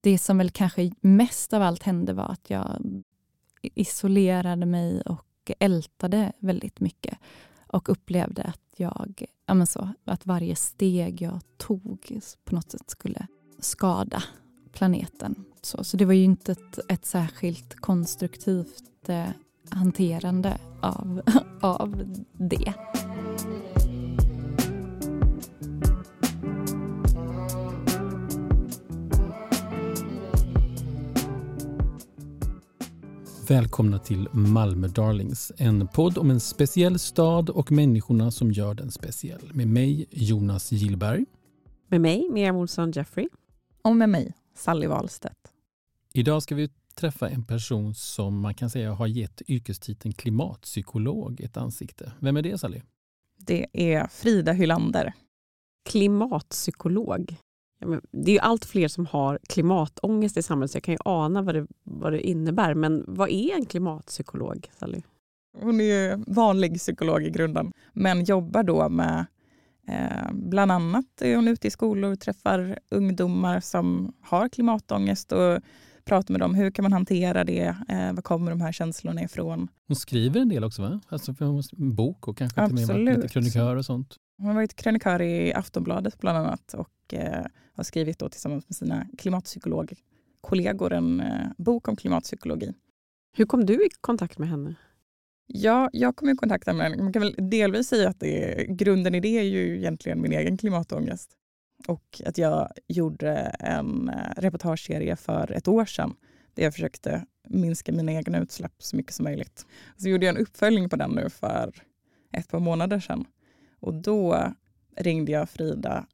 det som väl kanske mest av allt hände var att jag isolerade mig och ältade väldigt mycket och upplevde att jag, ja men så, att varje steg jag tog på något sätt skulle skada planeten. Så, så det var ju inte ett, ett särskilt konstruktivt eh, hanterande av, av det. Välkomna till Malmö Darlings, en podd om en speciell stad och människorna som gör den speciell. Med mig Jonas Gillberg. Med mig Miriam Olsson Jeffrey. Och med mig Sally Wahlstedt. Idag ska vi träffa en person som man kan säga har gett yrkestiteln klimatpsykolog ett ansikte. Vem är det Sally? Det är Frida Hylander. Klimatpsykolog. Ja, det är ju allt fler som har klimatångest i samhället så jag kan ju ana vad det, vad det innebär. Men vad är en klimatpsykolog, Sally? Hon är vanlig psykolog i grunden, men jobbar då med eh, bland annat är hon ute i skolor och träffar ungdomar som har klimatångest och pratar med dem. Hur kan man hantera det? Eh, var kommer de här känslorna ifrån? Hon skriver en del också, va? Alltså en bok och kanske till och med lite krönikör och sånt. Hon har varit krönikör i Aftonbladet bland annat och eh, har skrivit då tillsammans med sina klimatpsykologkollegor en eh, bok om klimatpsykologi. Hur kom du i kontakt med henne? Ja, jag kom i kontakt med henne. Man kan väl delvis säga att det, grunden i det är ju egentligen min egen klimatångest. Och att jag gjorde en eh, reportageserie för ett år sedan där jag försökte minska mina egna utsläpp så mycket som möjligt. Så gjorde jag en uppföljning på den nu för ett par månader sedan. Och då ringde jag Frida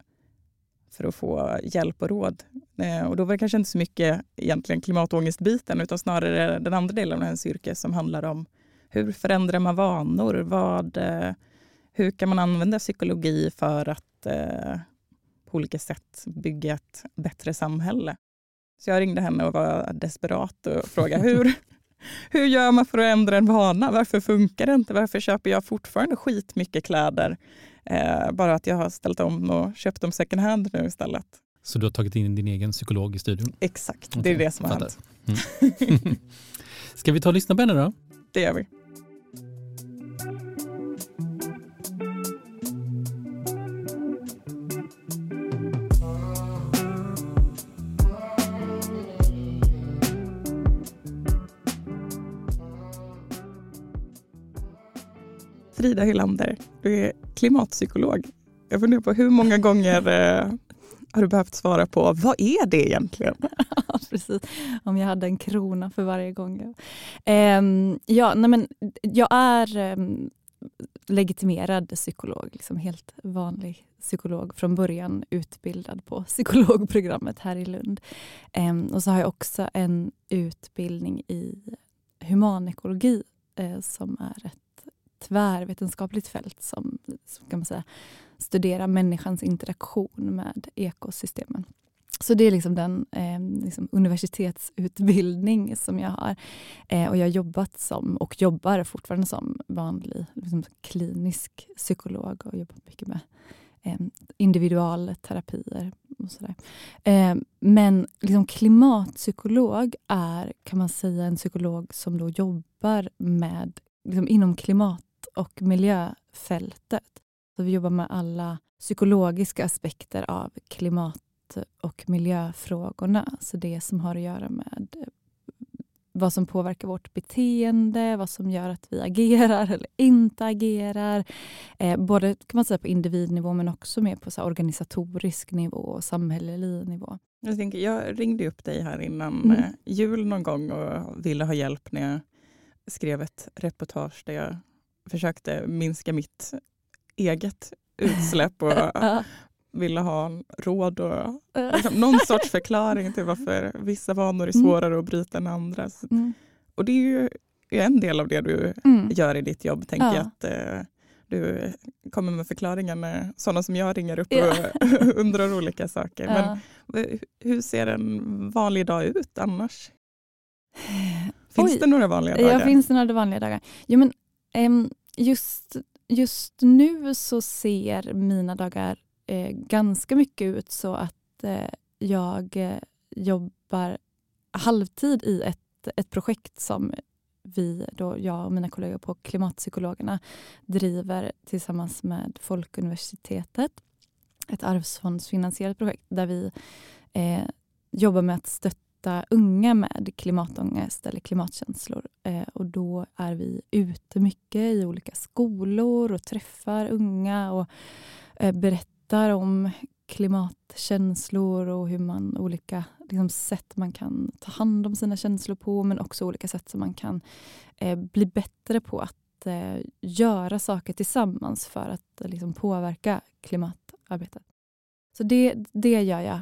för att få hjälp och råd. Eh, och då var det kanske inte så mycket egentligen klimatångestbiten utan snarare den andra delen av hennes yrke som handlar om hur förändrar man vanor? Vad, eh, hur kan man använda psykologi för att eh, på olika sätt bygga ett bättre samhälle? Så jag ringde henne och var desperat och frågade hur, hur gör man för att ändra en vana? Varför funkar det inte? Varför köper jag fortfarande skitmycket kläder? Eh, bara att jag har ställt om och köpt dem second hand nu istället. Så du har tagit in din egen psykolog i studion? Exakt, okay. det är det som har hänt. Mm. Ska vi ta och lyssna på henne då? Det gör vi. Frida Hylander, du är klimatpsykolog. Jag funderar på hur många gånger eh, har du behövt svara på vad är det egentligen? Precis, om jag hade en krona för varje gång. Eh, ja, nej men, jag är eh, legitimerad psykolog, liksom helt vanlig psykolog från början utbildad på psykologprogrammet här i Lund. Ehm, och så har jag också en utbildning i humanekologi eh, som är ett tvärvetenskapligt fält som, som kan man säga, studerar människans interaktion med ekosystemen. Så det är liksom den eh, liksom universitetsutbildning som jag har. Eh, och jag har jobbat som, och jobbar fortfarande som, vanlig liksom klinisk psykolog och jobbat mycket med eh, individualterapier och sådär. Eh, men liksom klimatpsykolog är, kan man säga, en psykolog som då jobbar med liksom inom klimat och miljöfältet. Så vi jobbar med alla psykologiska aspekter av klimat och miljöfrågorna. Så det som har att göra med eh, vad som påverkar vårt beteende, vad som gör att vi agerar eller inte agerar. Eh, både kan man säga på individnivå men också mer på så organisatorisk nivå och samhällelig nivå. Jag, tänker, jag ringde upp dig här innan mm. Eh, jul någon gång och ville ha hjälp när jag skrev ett reportage där jag försökte minska mitt eget utsläpp och ville ha råd och liksom, någon sorts förklaring till varför vissa vanor är mm. svårare att bryta än andra. Mm. Och det är ju en del av det du mm. gör i ditt jobb, tänker ja. jag. Att, eh, du kommer med förklaringar när sådana som jag ringer upp ja. och undrar olika saker. Ja. Men hur ser en vanlig dag ut annars? Finns Oj. det några vanliga dagar? Ja, finns det några vanliga dagar? Jo, men, just, just nu så ser mina dagar eh, ganska mycket ut så att eh, jag eh, jobbar halvtid i ett, ett projekt som vi, då, jag och mina kollegor på Klimatpsykologerna driver tillsammans med Folkuniversitetet. Ett arvsfondsfinansierat projekt där vi eh, jobbar med att stötta unga med klimatångest eller klimatkänslor. Eh, och då är vi ute mycket i olika skolor och träffar unga och eh, berättar om klimatkänslor och hur man olika liksom, sätt man kan ta hand om sina känslor på men också olika sätt som man kan eh, bli bättre på att eh, göra saker tillsammans för att liksom, påverka klimatarbetet. Så det, det gör jag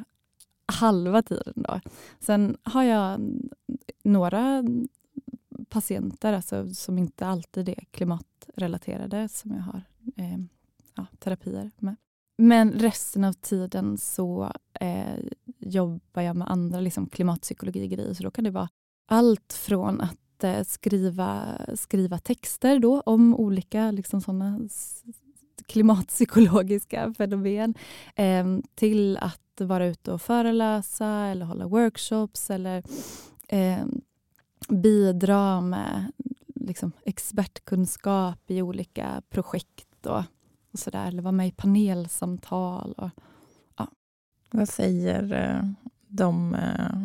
halva tiden. Då. Sen har jag några patienter alltså, som inte alltid är klimatrelaterade som jag har eh, ja, terapier med. Men resten av tiden så eh, jobbar jag med andra liksom, klimatpsykologi-grejer. Så då kan det vara allt från att eh, skriva, skriva texter då om olika liksom, såna klimatpsykologiska fenomen eh, till att vara ute och föreläsa eller hålla workshops eller eh, bidra med liksom, expertkunskap i olika projekt. Och, och så där, eller vara med i panelsamtal. Och, ja. Vad säger eh, de eh,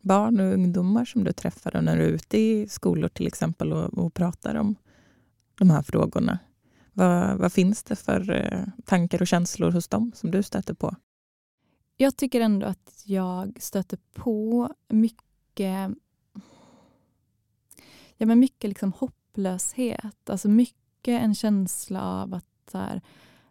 barn och ungdomar som du träffar när du är ute i skolor till exempel och, och pratar om de här frågorna? Vad, vad, finns det för eh, tankar och känslor hos dem som du stöter på? Jag tycker ändå att jag stöter på mycket, ja, men mycket liksom hopplöshet. Alltså mycket en känsla av att så här,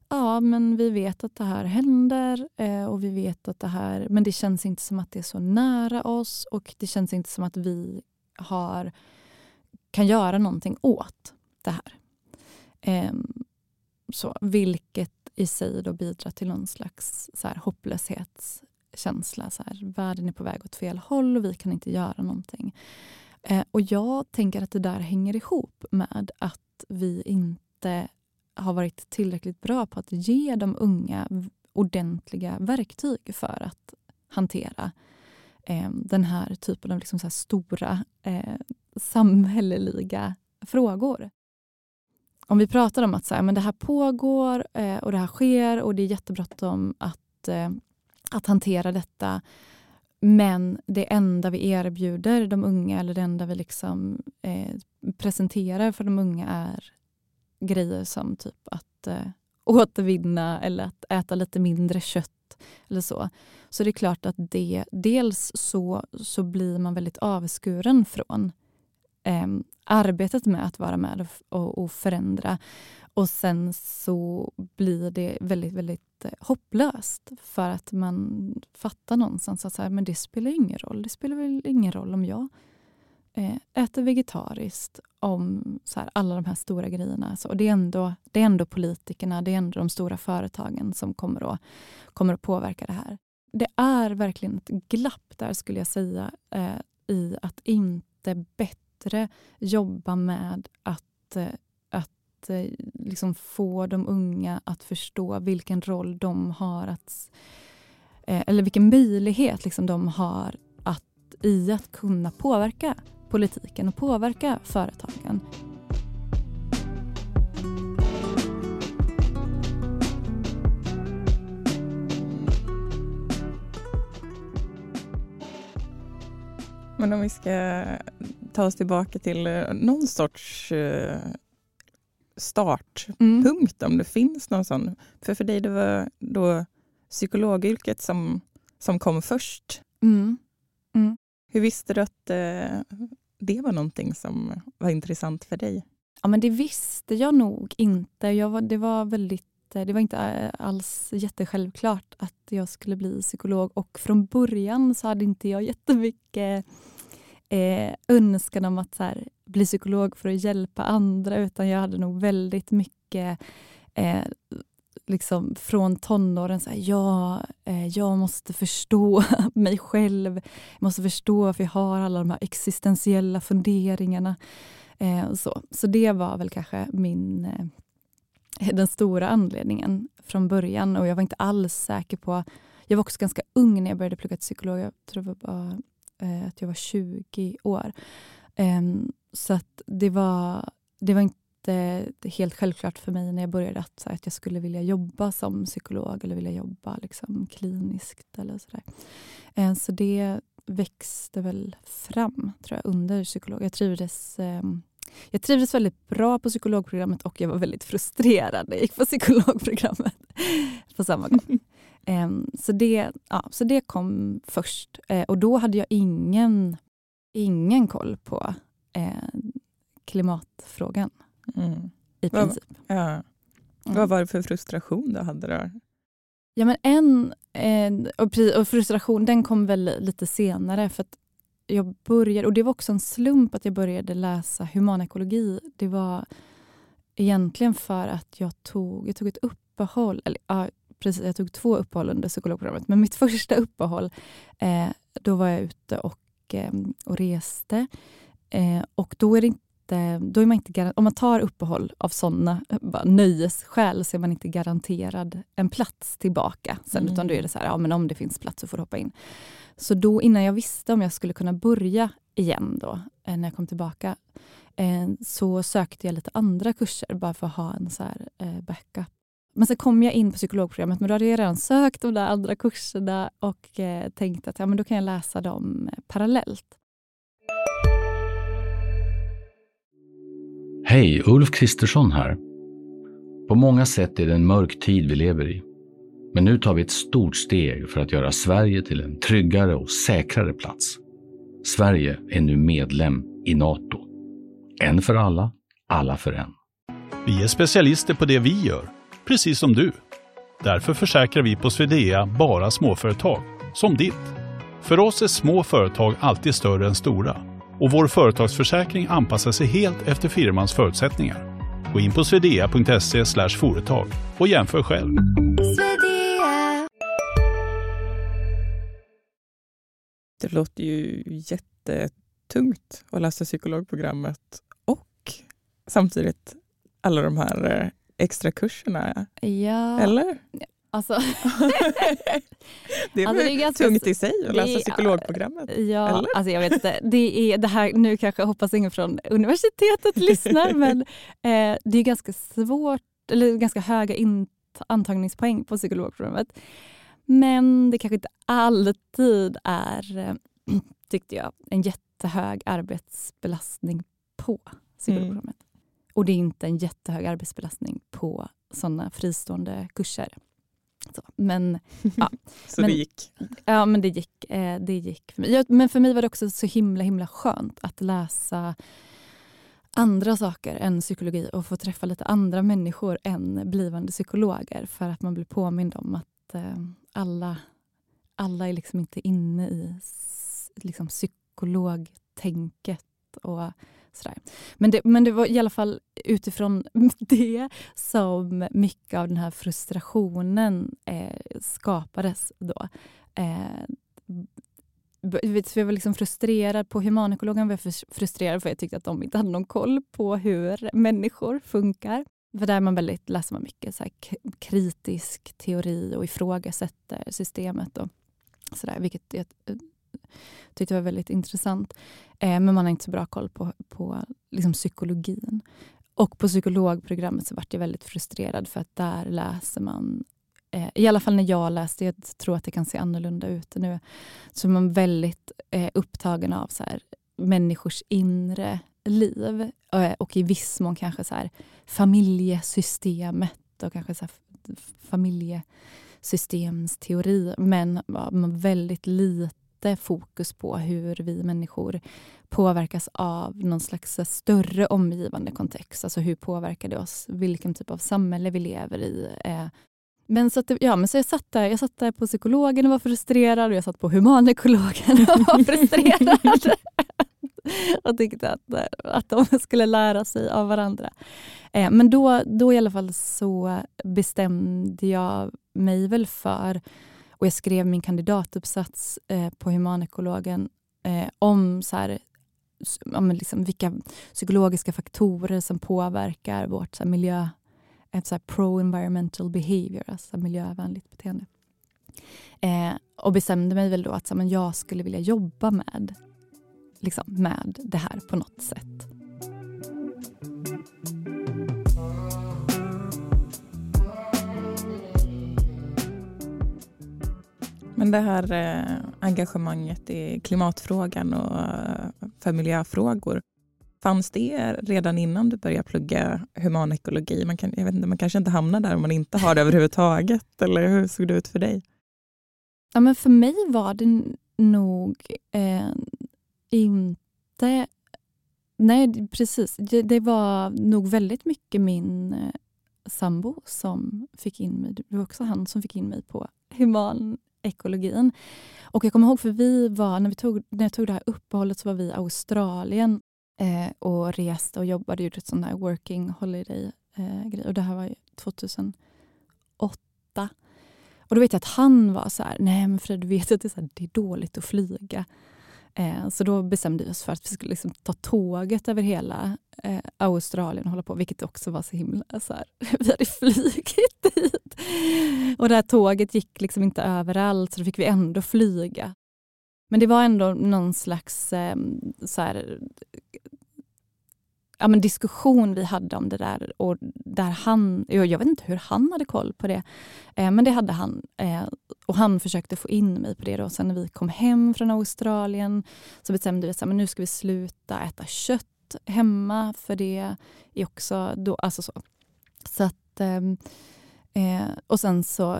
ja, men vi vet att det här händer eh, och vi vet att det här, men det känns inte som att det är så nära oss och det känns inte som att vi har, kan göra någonting åt det här. Ehm, så, vilket i sig då bidrar till någon slags så här, hopplöshetskänsla. Så här, världen är på väg åt fel håll och vi kan inte göra någonting. Eh, och jag tänker att det där hänger ihop med att vi inte har varit tillräckligt bra på att ge de unga ordentliga verktyg för att hantera eh, den här typen av liksom så stora eh, samhälleliga frågor. Om vi pratar om att så här, men det här pågår eh, och det här sker och det är jättebråttom att, eh, att hantera detta. Men det enda vi erbjuder de unga eller det enda vi liksom, eh, presenterar för de unga är grejer som typ att eh, återvinna eller att äta lite mindre kött eller så. Så det är klart att det, dels så, så blir man väldigt avskuren från eh, arbetet med att vara med och, och, förändra. Och sen så blir det väldigt, väldigt eh, hopplöst för att man fattar någonstans att så här, men det spelar ingen roll. Det spelar väl ingen roll om jag eh, äter vegetariskt om så här, alla de här stora grejerna. Så det, är ändå, det är ändå politikerna, det är ändå de stora företagen som kommer att, kommer att påverka det här. Det är verkligen ett glapp där skulle jag säga eh, i att inte bättre jobba med att, eh, att eh, liksom få de unga att förstå vilken roll de har att eh, eller vilken möjlighet liksom de har att, i att kunna påverka politiken och påverka företagen. Men om vi ska ta oss tillbaka till eh, någon sorts eh, startpunkt, mm. om det finns någon sån. För för dig det var då psykologyrket som, som kom först. Mm. Mm. Hur visste du att eh, det var någonting som var intressant för dig? Ja, men det visste jag nog inte. Jag var, det, var väldigt, det var inte alls jättesjälvklart att jag skulle bli psykolog och från början så hade inte jag jättemycket eh, önskan om att här, bli psykolog för att hjälpa andra utan jag hade nog väldigt mycket eh, liksom från tonåren, så här, ja, eh, jag måste förstå mig själv. Jag måste förstå varför jag har alla de här existentiella funderingarna. Eh, så. så det var väl kanske min, eh, den stora anledningen från början. Och jag var inte alls säker på... jag var också ganska ung när jag började plugga till psykolog. Jag tror jag var bara, eh, att jag var 20 år. Eh, så att det var, det var inte helt självklart för mig när jag började att, så här, att jag skulle vilja jobba som psykolog eller vilja jobba liksom, kliniskt. eller Så, där. Ehm, så det växte väl fram tror jag, under psykolog. Jag trivdes ehm, jag trivdes väldigt bra på psykologprogrammet och jag var väldigt frustrerad när jag gick på psykologprogrammet på samma gång. Um, så, det, ja, så det kom först. Uh, och då hade jag ingen, ingen koll på uh, klimatfrågan. Mm. I princip. Vad, ja. mm. Vad var det för frustration du hade då? Ja, men en, eh, och frustration den kom väl lite senare. för att jag började, och Det var också en slump att jag började läsa humanekologi. Det var egentligen för att jag tog, jag tog ett uppehåll. Eller, ja, precis, jag tog två uppehåll under psykologprogrammet. Men mitt första uppehåll, eh, då var jag ute och, eh, och reste. Eh, och då är det inte då är man inte om man tar uppehåll av sådana nöjesskäl så är man inte garanterad en plats tillbaka. Sen, mm. Utan då är det så här, ja, men om det finns plats så får du hoppa in. Så då innan jag visste om jag skulle kunna börja igen då, eh, när jag kom tillbaka, eh, så sökte jag lite andra kurser bara för att ha en så här, eh, backup. Men sen kom jag in på psykologprogrammet, men då hade jag redan sökt de där andra kurserna och tänkte att ja, men då kan jag läsa dem parallellt. Hej, Ulf Kristersson här. På många sätt är det en mörk tid vi lever i. Men nu tar vi ett stort steg för att göra Sverige till en tryggare och säkrare plats. Sverige är nu medlem i Nato. En för alla, alla för en. Vi är specialister på det vi gör, precis som du. Därför försäkrar vi på Swedea bara småföretag, som ditt. För oss är små företag alltid större än stora och vår företagsförsäkring anpassar sig helt efter firmans förutsättningar. Gå in på swedea.se företag och jämför själv. Det låter ju jättetungt att läsa psykologprogrammet och samtidigt alla de här eh, extra kurserna. Ja. Eller? Alltså, det är, alltså, det är ganska, tungt i sig att läsa psykologprogrammet. Ja, alltså jag vet inte. Det är det här, nu kanske jag hoppas ingen från universitetet lyssnar, men eh, det är ganska svårt, eller ganska höga antagningspoäng på psykologprogrammet. Men det kanske inte alltid är, eh, tyckte jag, en jättehög arbetsbelastning på psykologprogrammet. Mm. Och det är inte en jättehög arbetsbelastning på sådana fristående kurser. Så, men, ja. så men, det gick? Ja, men det gick. Eh, det gick för mig. Ja, men för mig var det också så himla himla skönt att läsa andra saker än psykologi och få träffa lite andra människor än blivande psykologer för att man blir påmind om att eh, alla, alla är liksom inte inne i liksom, psykologtänket och Sådär. Men, det, men det var i alla fall utifrån det som mycket av den här frustrationen eh, skapades då. Eh, jag var liksom frustrerad på humanekologen, var frustrerad för jag tyckte att de inte hade någon koll på hur människor funkar. För där man väldigt, läser man mycket så kritisk teori och ifrågasätter systemet. Och sådär, vilket jag eh, tyckte var väldigt intressant. Eh, men man har inte så bra koll på, på liksom psykologin. Och på psykologprogrammet så vart jag väldigt frustrerad för att där läser man eh, i alla fall när jag läste, jag tror att det kan se annorlunda ut nu, så är man väldigt eh, upptagen av så här, människors inre liv eh, och i viss mån kanske så här, familjesystemet och kanske så här, familjesystemsteori men ja, väldigt lite fokus på hur vi människor påverkas av någon slags större omgivande kontext. Alltså hur påverkar det oss? Vilken typ av samhälle vi lever i? Eh, men så, att, ja, men så jag, satt där, jag satt där på psykologen och var frustrerad och jag satt på humanekologen och var frustrerad. och tyckte att, eh, att de skulle lära sig av varandra. Eh, men då, då i alla fall så bestämde jag mig väl för och jag skrev min kandidatuppsats eh, på humanekologen eh, om så här, ja, liksom vilka psykologiska faktorer som påverkar vårt så här, miljö, ett pro-environmental behavior, alltså miljövänligt beteende. Eh, och bestämde mig väl då att så, men jag skulle vilja jobba med, liksom, med det här på något sätt. Men det här eh, engagemanget i klimatfrågan och eh, för miljöfrågor, fanns det redan innan du började plugga humanekologi? Man, kan, jag vet inte, man kanske inte hamnar där om man inte har det överhuvudtaget, eller hur såg det ut för dig? Ja, men för mig var det nog eh, inte... Nej, precis. Det, det, var nog väldigt mycket min eh, sambo som fick in mig. Det var också han som fick in mig på human ekologin. Och jag kommer ihåg, för vi var, när, vi tog, när jag tog det här uppehållet så var vi i Australien eh, och reste och jobbade, gjorde ett sånt där working holiday eh, grej. Och det här var 2008. Och då vet jag att han var så här, nej men Fred, du vet att det är, så här, det är dåligt att flyga. Eh, så då bestämde vi oss för att vi skulle liksom ta tåget över hela eh, Australien och hålla på, vilket också var så himla så här, vi hade flugit dit. Och det här tåget gick liksom inte överallt så då fick vi ändå flyga. Men det var ändå någon slags eh, så här, ja, men diskussion vi hade om det där. Och där han, jag vet inte hur han hade koll på det, eh, men det hade han. Eh, och Han försökte få in mig på det. Då. Sen när vi kom hem från Australien så bestämde vi att nu ska vi sluta äta kött hemma, för det är också... Då, alltså så. så att, eh, eh, och sen så,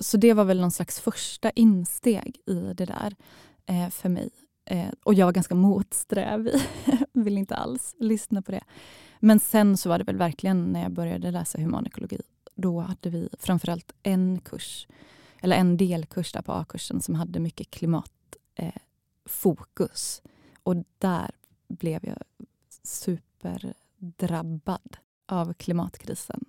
så det var väl någon slags första insteg i det där eh, för mig. Eh, och jag var ganska motsträvig, vill inte alls lyssna på det. Men sen så var det väl verkligen när jag började läsa humanekologi. Då hade vi framförallt en kurs, eller en delkurs där på A-kursen som hade mycket klimatfokus. Eh, och där blev jag superdrabbad av klimatkrisen.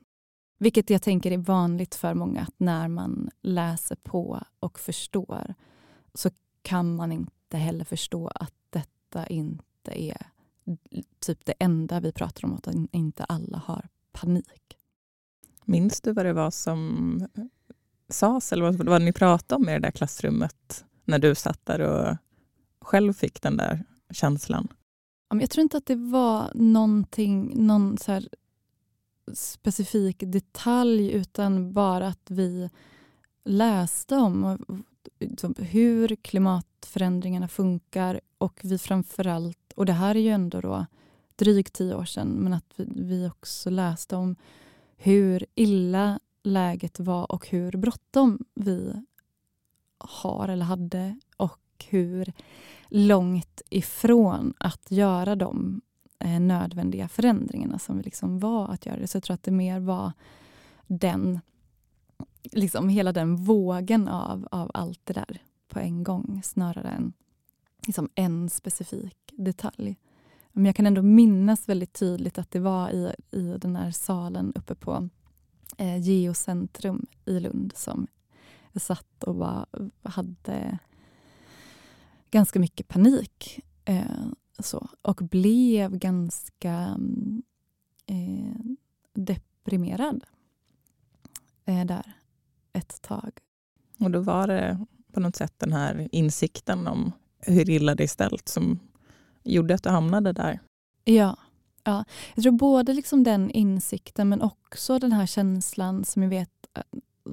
Vilket jag tänker är vanligt för många, att när man läser på och förstår så kan man inte inte heller förstå att detta inte är typ det enda vi pratar om, att inte alla har panik. Minns du vad det var som sades eller vad, vad ni pratade om i det där klassrummet när du satt där och själv fick den där känslan? Jag tror inte att det var någonting, någon så specifik detalj utan bara att vi läste om hur klimatförändringarna funkar och vi framförallt, och det här är ju ändå då drygt tio år sedan, men att vi också läste om hur illa läget var och hur bråttom vi har eller hade och hur långt ifrån att göra de eh, nödvändiga förändringarna som vi liksom var att göra det. Så jag tror att det mer var den liksom hela den vågen av, av allt det där på en gång snarare än liksom en specifik detalj. Men jag kan ändå minnas väldigt tydligt att det var i, i den här salen uppe på eh, Geocentrum i Lund som jag satt och var, hade ganska mycket panik. Eh, så, och blev ganska mm, eh, deprimerad eh, där ett tag. Och då var det på något sätt den här insikten om hur illa det är ställt som gjorde att du hamnade där? Ja. ja. Jag tror både liksom den insikten men också den här känslan som jag vet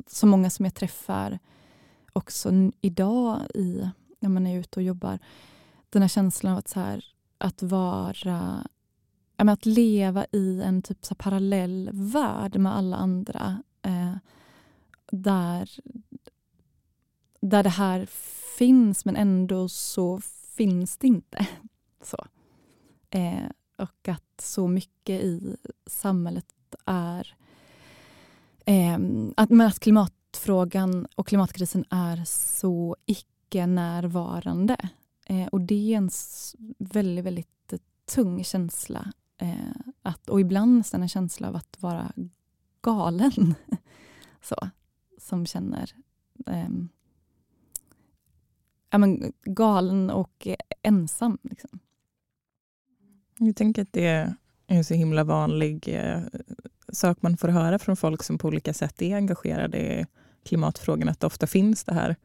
så många som jag träffar också idag i, när man är ute och jobbar. Den här känslan av att, så här, att vara att leva i en typ så parallell värld med alla andra. Där, där det här finns men ändå så finns det inte. Så. Eh, och att så mycket i samhället är... Eh, att, men att klimatfrågan och klimatkrisen är så icke-närvarande. Eh, och det är en väldigt, väldigt tung känsla. Eh, att, och ibland nästan en känsla av att vara galen. så som känner eh, ja, men galen och ensam. Liksom. Jag tänker att det är en så himla vanlig eh, sak man får höra från folk som på olika sätt är engagerade i klimatfrågan att det ofta finns det här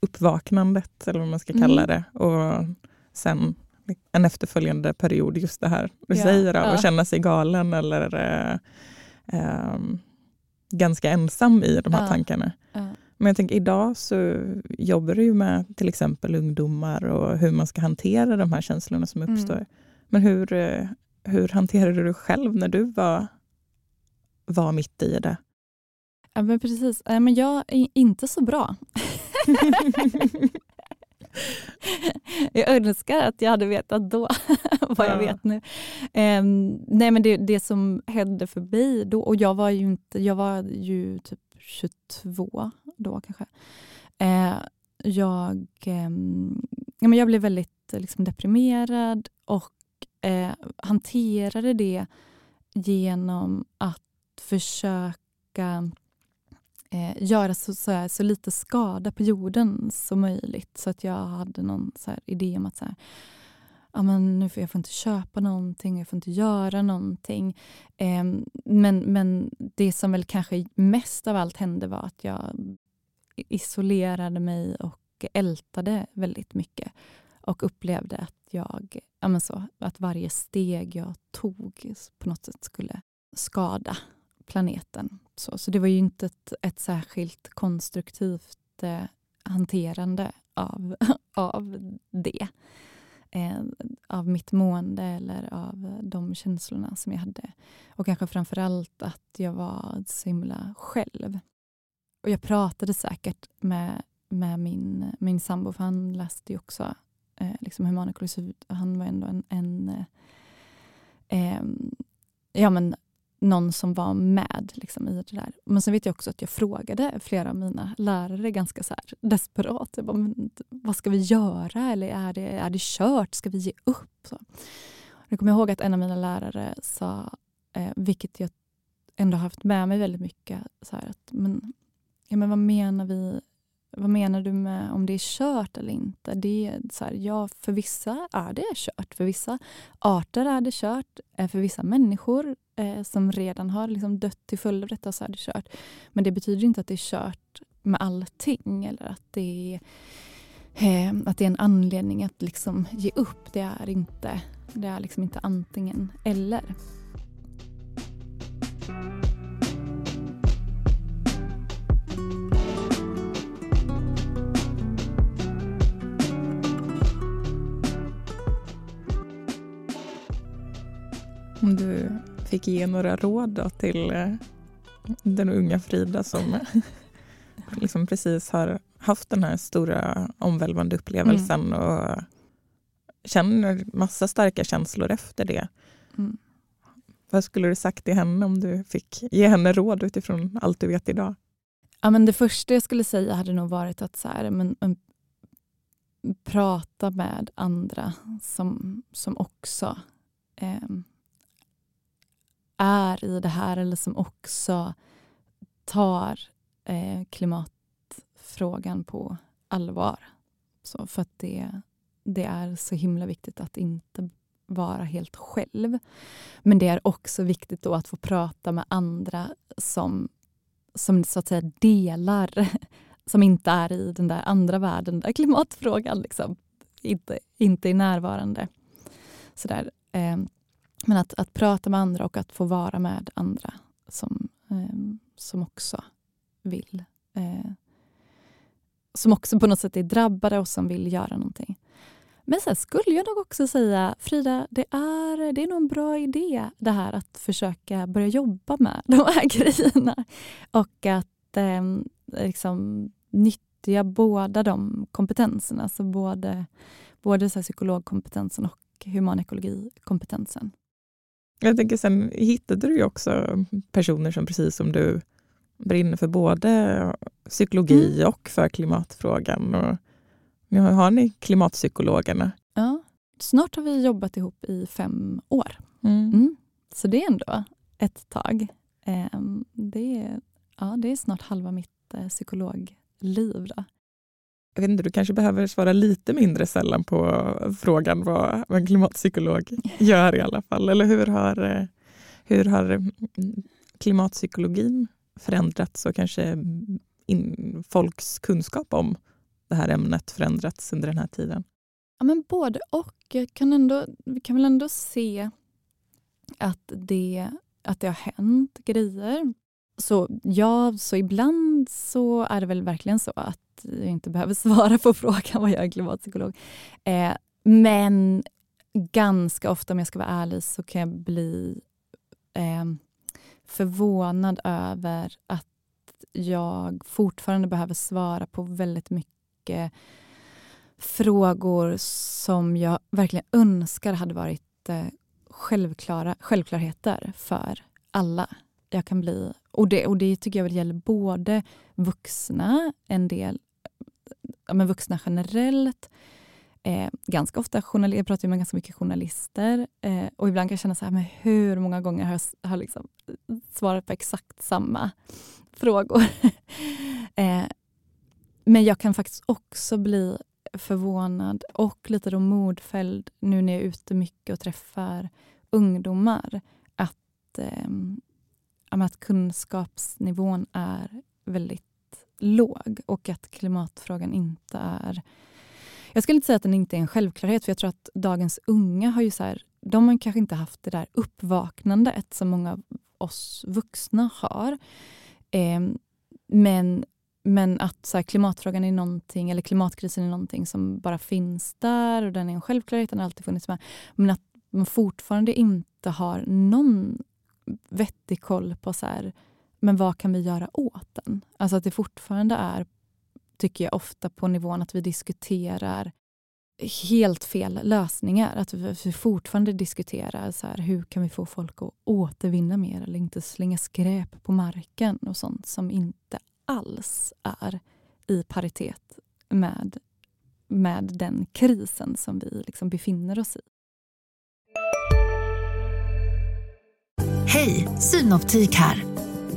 uppvaknandet, eller vad man ska kalla Mm. det. Och sen en efterföljande period, just det här du Ja, säger, av ja. att känna sig galen eller eh, ehm, ganska ensam i de här Ja. tankarna. Ja. Men jag tänker idag så jobbar du ju med till exempel ungdomar och hur man ska hantera de här känslorna som Mm. uppstår. Men hur, eh, hur hanterade du dig själv när du var, var mitt i det? Ja, men precis. Men jag är inte så bra. jag önskar att jag hade vetat då vad jag Ja. vet nu. Ehm, nej men det, det som hände för mig då, och jag var ju inte, jag var ju typ 22 då kanske. Eh, jag, ehm, ja, men jag blev väldigt liksom, deprimerad och eh, hanterade det genom att försöka eh, göra så, så, här, så lite skada på jorden som möjligt. Så att jag hade någon så här, idé om att så här, ja, men nu får jag får inte köpa någonting, jag får inte göra någonting. Eh, men, men det som väl kanske mest av allt hände var att jag isolerade mig och ältade väldigt mycket. Och upplevde att jag, ja men så, att varje steg jag tog på något sätt skulle skada planeten. Så, så det var ju inte ett, ett särskilt konstruktivt eh, hanterande av, av det. Eh, av mitt mående eller av de känslorna som jag hade. Och kanske framför allt att jag var så himla själv. Och jag pratade säkert med, med min, min sambo, för han läste ju också eh, liksom humanekologi, han var ändå en, en eh, eh, ja, men någon som var med liksom, i det där. Men sen vet jag också att jag frågade flera av mina lärare ganska så här desperat. Jag bara, men, vad ska vi göra? Eller är det, är det kört? Ska vi ge upp? Så. Jag kommer ihåg att en av mina lärare sa, eh, vilket jag ändå har haft med mig väldigt mycket, så här, att, men, ja, men vad menar vi vad menar du med om det är kört eller inte? Det är så här, ja, för vissa är det kört. För vissa arter är det kört. Eh, för vissa människor eh, som redan har liksom dött till följd av detta så är det kört. Men det betyder inte att det är kört med allting eller att det är, eh, att det är en anledning att liksom ge upp. Det är inte, det är liksom inte antingen eller. Om du fick ge några råd till eh, den unga Frida som liksom precis har haft den här stora omvälvande upplevelsen och känner massa starka känslor efter det. Mm. Vad skulle du sagt till henne om du fick ge henne råd utifrån allt du vet idag? Ja, men det första jag skulle säga hade nog varit att så här, men, men, prata med andra som, som också eh, är i det här eller som också tar eh, klimatfrågan på allvar. Så för att det, det är så himla viktigt att inte vara helt själv. Men det är också viktigt då att få prata med andra som, som så att säga delar, som inte är i den där andra världen där klimatfrågan liksom inte, inte är närvarande. Så där, eh, men att, att prata med andra och att få vara med andra som, eh, som också vill eh, som också på något sätt är drabbade och som vill göra någonting. Men sen skulle jag nog också säga, Frida, det är, det är nog en bra idé det här att försöka börja jobba med de här grejerna. Och att eh, liksom nyttja båda de kompetenserna. Alltså både, både så här psykologkompetensen och humanekologikompetensen. Jag tänker sen hittade du ju också personer som precis som du brinner för både psykologi och för klimatfrågan. Och nu har ni klimatpsykologerna. Ja, snart har vi jobbat ihop i fem år. Mm. Mm. Så det är ändå ett tag. Ehm, det, är, ja, det är snart halva mitt eh, psykologliv. Då. Jag vet inte, du kanske behöver svara lite mindre sällan på frågan vad, vad en klimatpsykolog gör i alla fall. Eller hur har, hur har mm, klimatpsykologin förändrats och kanske mm, in, folks kunskap om det här ämnet förändrats under den här tiden? Ja, men både och. Jag kan ändå, vi kan väl ändå se att det, att det har hänt grejer. Så ja, så ibland så är det väl verkligen så att jag inte behöver svara på frågan vad jag är klimatpsykolog. Eh, men ganska ofta, om jag ska vara ärlig, så kan jag bli eh, förvånad över att jag fortfarande behöver svara på väldigt mycket frågor som jag verkligen önskar hade varit eh, självklara, självklarheter för alla. Jag kan bli, och det, och det tycker jag väl gäller både vuxna, en del ja, men vuxna generellt, eh, ganska ofta journal, jag pratar med ganska mycket journalister eh, och ibland kan jag känna så här, men hur många gånger har jag har liksom svarat på exakt samma frågor? eh, men jag kan faktiskt också bli förvånad och lite då modfälld nu när jag är ute mycket och träffar ungdomar att, eh, att kunskapsnivån är väldigt låg och att klimatfrågan inte är... Jag skulle inte säga att den inte är en självklarhet för jag tror att dagens unga har ju så här, de har kanske inte haft det där uppvaknandet som många av oss vuxna har. Eh, men men att så här, klimatfrågan är någonting, eller klimatkrisen är någonting som bara finns där och den är en självklarhet, den har alltid funnits med. Men att man fortfarande inte har någon vettig koll på så här, men vad kan vi göra åt den? Alltså att det fortfarande är, tycker jag, ofta på nivån att vi diskuterar helt fel lösningar. Att vi fortfarande diskuterar så här, hur kan vi få folk att återvinna mer eller inte slänga skräp på marken och sånt som inte alls är i paritet med, med den krisen som vi liksom befinner oss i. Hej, Synoptik här.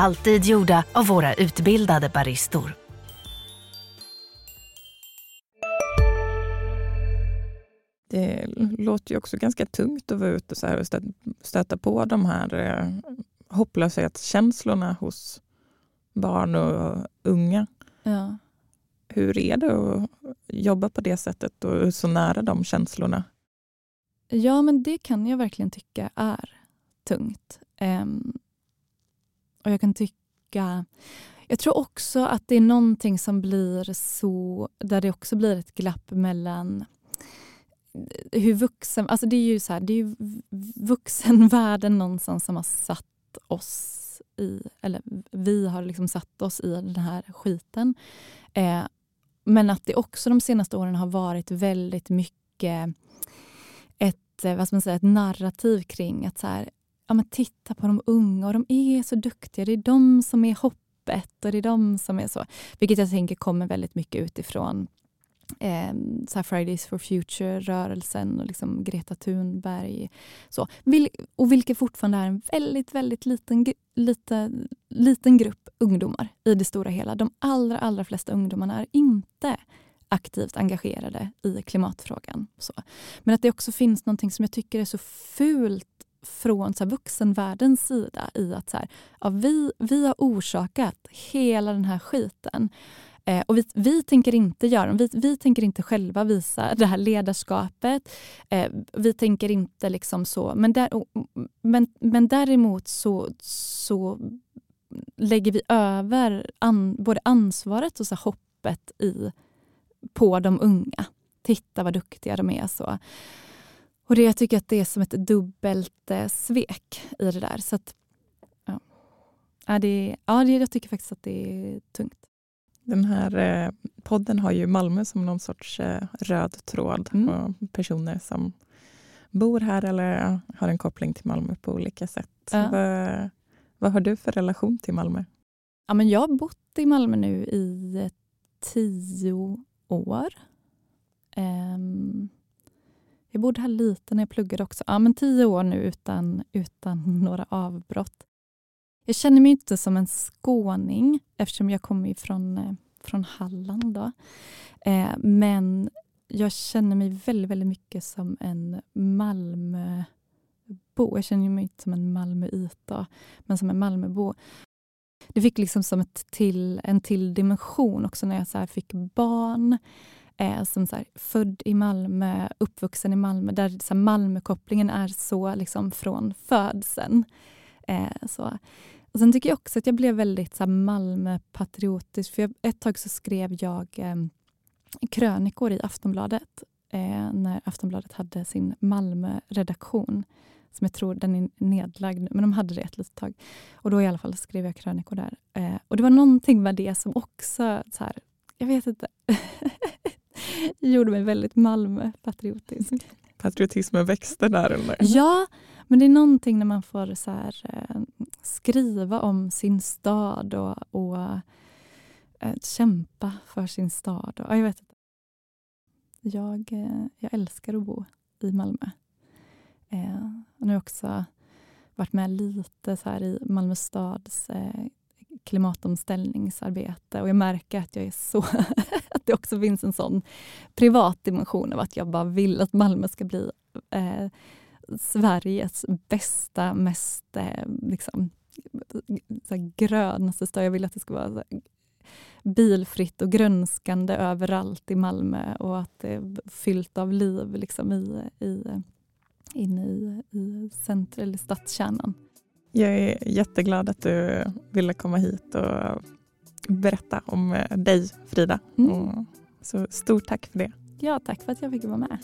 Alltid gjorda av våra utbildade baristor. Det låter ju också ganska tungt att vara ute så här och stöta på de här eh, hopplöshetskänslorna hos barn och unga. Ja. Hur är det att jobba på det sättet och så nära de känslorna? Ja, men det kan jag verkligen tycka är tungt. Um, och jag kan tycka... Jag tror också att det är någonting som blir så... Där det också blir ett glapp mellan eh, hur vuxen... Alltså det är ju så här, det är ju vuxenvärlden någonstans som har satt oss i... Eller vi har liksom satt oss i den här skiten. Eh, men att det också de senaste åren har varit väldigt mycket ett, eh, vad ska man säga, ett narrativ kring att så här, ja, men titta på de unga och de är så duktiga. Det är de som är hoppet och det är de som är så. Vilket jag tänker kommer väldigt mycket utifrån eh, så Fridays for Future-rörelsen och liksom Greta Thunberg. Så. Vil och vilket fortfarande är en väldigt, väldigt liten, lite, liten grupp ungdomar i det stora hela. De allra, allra flesta ungdomarna är inte aktivt engagerade i klimatfrågan. Så. Men att det också finns någonting som jag tycker är så fult från så här, vuxenvärldens sida i att så här, ja, vi, vi har orsakat hela den här skiten. Eh, och vi, vi, tänker inte göra vi, vi tänker inte själva visa det här ledarskapet. Eh, vi tänker inte liksom så. Men, där, men, men däremot så, så lägger vi över an, både ansvaret och så hoppet i, på de unga. Titta vad duktiga de är. så. Och det, Jag tycker att det är som ett dubbelt eh, svek i det där. Så att, ja. Ja, det, ja, det, jag tycker faktiskt att det är tungt. Den här eh, podden har ju Malmö som någon sorts eh, röd tråd. Mm. Och personer som bor här eller har en koppling till Malmö på olika sätt. Ja. Vad, vad har du för relation till Malmö? Ja, men jag har bott i Malmö nu i tio år. Um, jag bodde här lite när jag pluggade också. Ja, men tio år nu utan, utan några avbrott. Jag känner mig inte som en skåning eftersom jag kommer från, eh, från Halland. Då. Eh, men jag känner mig väldigt, väldigt mycket som en Malmöbo. Jag känner mig inte som en Malmöita, men som en Malmöbo. Det fick liksom som ett till, en till dimension också när jag så fick barn är som så här, född i Malmö, uppvuxen i Malmö, där så här, Malmökopplingen är så liksom från födseln. Eh, så. Och sen tycker jag också att jag blev väldigt så här, Malmöpatriotisk. För jag, ett tag så skrev jag eh, krönikor i Aftonbladet eh, när Aftonbladet hade sin Malmö-redaktion. Som jag tror den är nedlagd men de hade det ett litet tag. Och då i alla fall skrev jag krönikor där. Eh, och det var någonting med det som också, så här, jag vet inte, gjorde mig väldigt Malmö-patriotisk. Patriotismen växte där eller? Ja, men det är någonting när man får så här, eh, skriva om sin stad och, och äh, kämpa för sin stad. Och, jag vet. Jag, äh, jag älskar att bo i Malmö. Eh, nu har jag också varit med lite så här i Malmö stads eh, klimatomställningsarbete och jag märker att jag är så att det också finns en sån privat dimension av att jag bara vill att Malmö ska bli eh, Sveriges bästa, mest eh, liksom, så grönaste stad. Jag vill att det ska vara bilfritt och grönskande överallt i Malmö och att det är fyllt av liv liksom, i, i, inne i, i centrum, eller stadskärnan. Jag är jätteglad att du ville komma hit och berätta om dig, Frida. Mm. Så stort tack för det. Ja, tack för att jag fick vara med.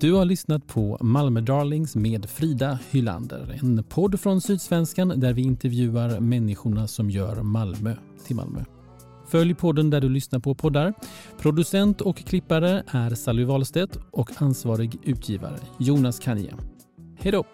Du har lyssnat på Malmö Darlings med Frida Hylander. En podd från Sydsvenskan där vi intervjuar människorna som gör Malmö till Malmö. Följ podden där du lyssnar på poddar. Producent och klippare är Sally Wahlstedt och ansvarig utgivare Jonas Kanje. Hej då!